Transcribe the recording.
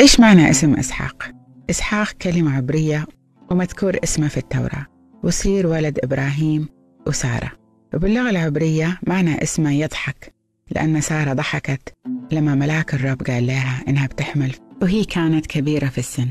إيش معنى اسم إسحاق؟ إسحاق كلمة عبرية ومذكور اسمه في التوراة وصير ولد إبراهيم وسارة وباللغة العبرية معنى اسمه يضحك لأن سارة ضحكت لما ملاك الرب قال لها إنها بتحمل وهي كانت كبيرة في السن